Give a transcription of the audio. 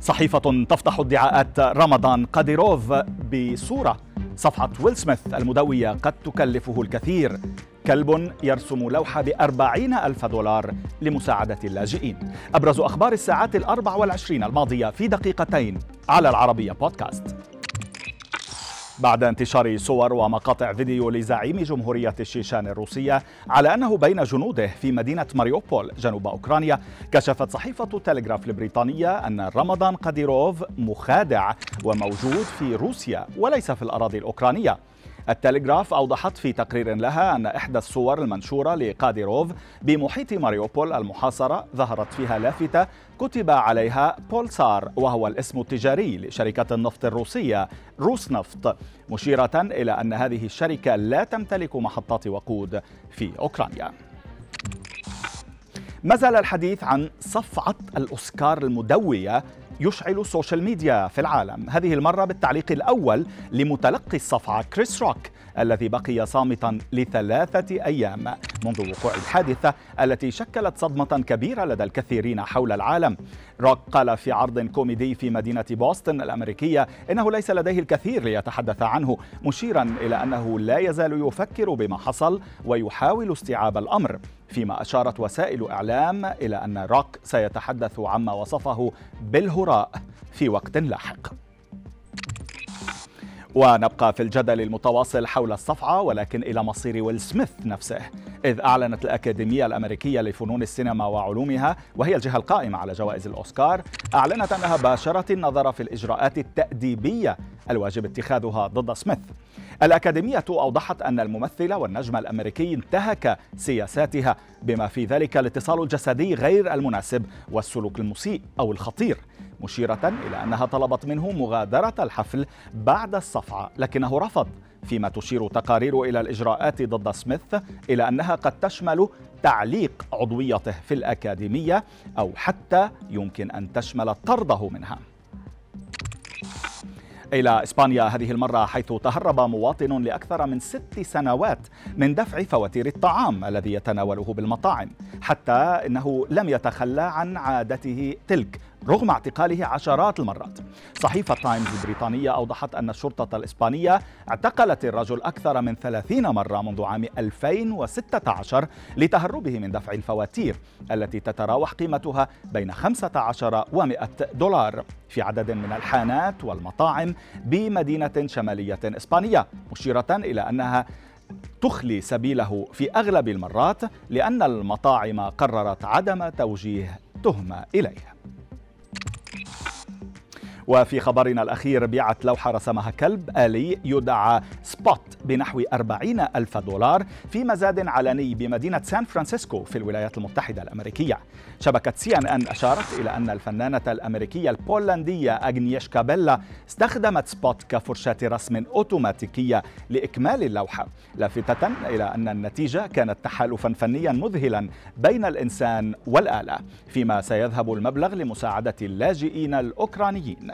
صحيفة تفتح ادعاءات رمضان قاديروف بصورة. صفحة ويل سميث المدوية قد تكلفه الكثير. كلب يرسم لوحة بأربعين ألف دولار لمساعدة اللاجئين. أبرز أخبار الساعات الأربع والعشرين الماضية في دقيقتين على العربية بودكاست. بعد انتشار صور ومقاطع فيديو لزعيم جمهورية الشيشان الروسية على أنه بين جنوده في مدينة ماريوبول جنوب أوكرانيا كشفت صحيفة تلغراف البريطانية أن رمضان قاديروف مخادع وموجود في روسيا وليس في الأراضي الأوكرانية. التلغراف أوضحت في تقرير لها أن إحدى الصور المنشورة لقاديروف بمحيط ماريوبول المحاصرة ظهرت فيها لافتة كتب عليها بولسار وهو الاسم التجاري لشركة النفط الروسية روس نفط مشيرة إلى أن هذه الشركة لا تمتلك محطات وقود في أوكرانيا. ما زال الحديث عن صفعة الأوسكار المدوية يشعل ال social media في العالم. هذه المرة بالتعليق الأول لمتلقي الصفعة كريس روك الذي بقي صامتا لثلاثة أيام. منذ وقوع الحادثة التي شكلت صدمة كبيرة لدى الكثيرين حول العالم. روك قال في عرض كوميدي في مدينة بوسطن الأمريكية إنه ليس لديه الكثير ليتحدث عنه مشيرا إلى أنه لا يزال يفكر بما حصل ويحاول استيعاب الأمر فيما أشارت وسائل إعلام إلى أن روك سيتحدث عما وصفه بالهراء في وقت لاحق. ونبقى في الجدل المتواصل حول الصفعة ولكن إلى مصير ويل سميث نفسه. إذ أعلنت الأكاديمية الأمريكية لفنون السينما وعلومها وهي الجهة القائمة على جوائز الأوسكار أعلنت أنها باشرت النظر في الإجراءات التأديبية الواجب اتخاذها ضد سميث. الأكاديمية أوضحت أن الممثل والنجم الأمريكي انتهك سياساتها بما في ذلك الاتصال الجسدي غير المناسب والسلوك المسيء أو الخطير مشيرة إلى أنها طلبت منه مغادرة الحفل بعد الصفعة لكنه رفض فيما تشير تقارير إلى الإجراءات ضد سميث إلى أنها قد تشمل تعليق عضويته في الأكاديمية أو حتى يمكن أن تشمل طرده منها. إلى إسبانيا هذه المرة حيث تهرب مواطن لأكثر من ست سنوات من دفع فواتير الطعام الذي يتناوله بالمطاعم حتى إنه لم يتخلى عن عادته تلك. رغم اعتقاله عشرات المرات. صحيفة تايمز البريطانية أوضحت أن الشرطة الإسبانية اعتقلت الرجل أكثر من 30 مرة منذ عام 2016 لتهربه من دفع الفواتير التي تتراوح قيمتها بين 15 و100 دولار في عدد من الحانات والمطاعم بمدينة شمالية إسبانية مشيرة إلى أنها تخلي سبيله في أغلب المرات لأن المطاعم قررت عدم توجيه تهمة إليه. وفي خبرنا الأخير بيعت لوحة رسمها كلب آلي يدعى سبوت بنحو 40 ألف دولار في مزاد علني بمدينة سان فرانسيسكو في الولايات المتحدة الأمريكية. شبكة سي إن إن أشارت إلى أن الفنانة الأمريكية البولندية أغنيشكا بيلا استخدمت سبوت كفرشاة رسم أوتوماتيكية لإكمال اللوحة لافتة إلى أن النتيجة كانت تحالفا فنيا مذهلا بين الإنسان والآلة فيما سيذهب المبلغ لمساعدة اللاجئين الأوكرانيين.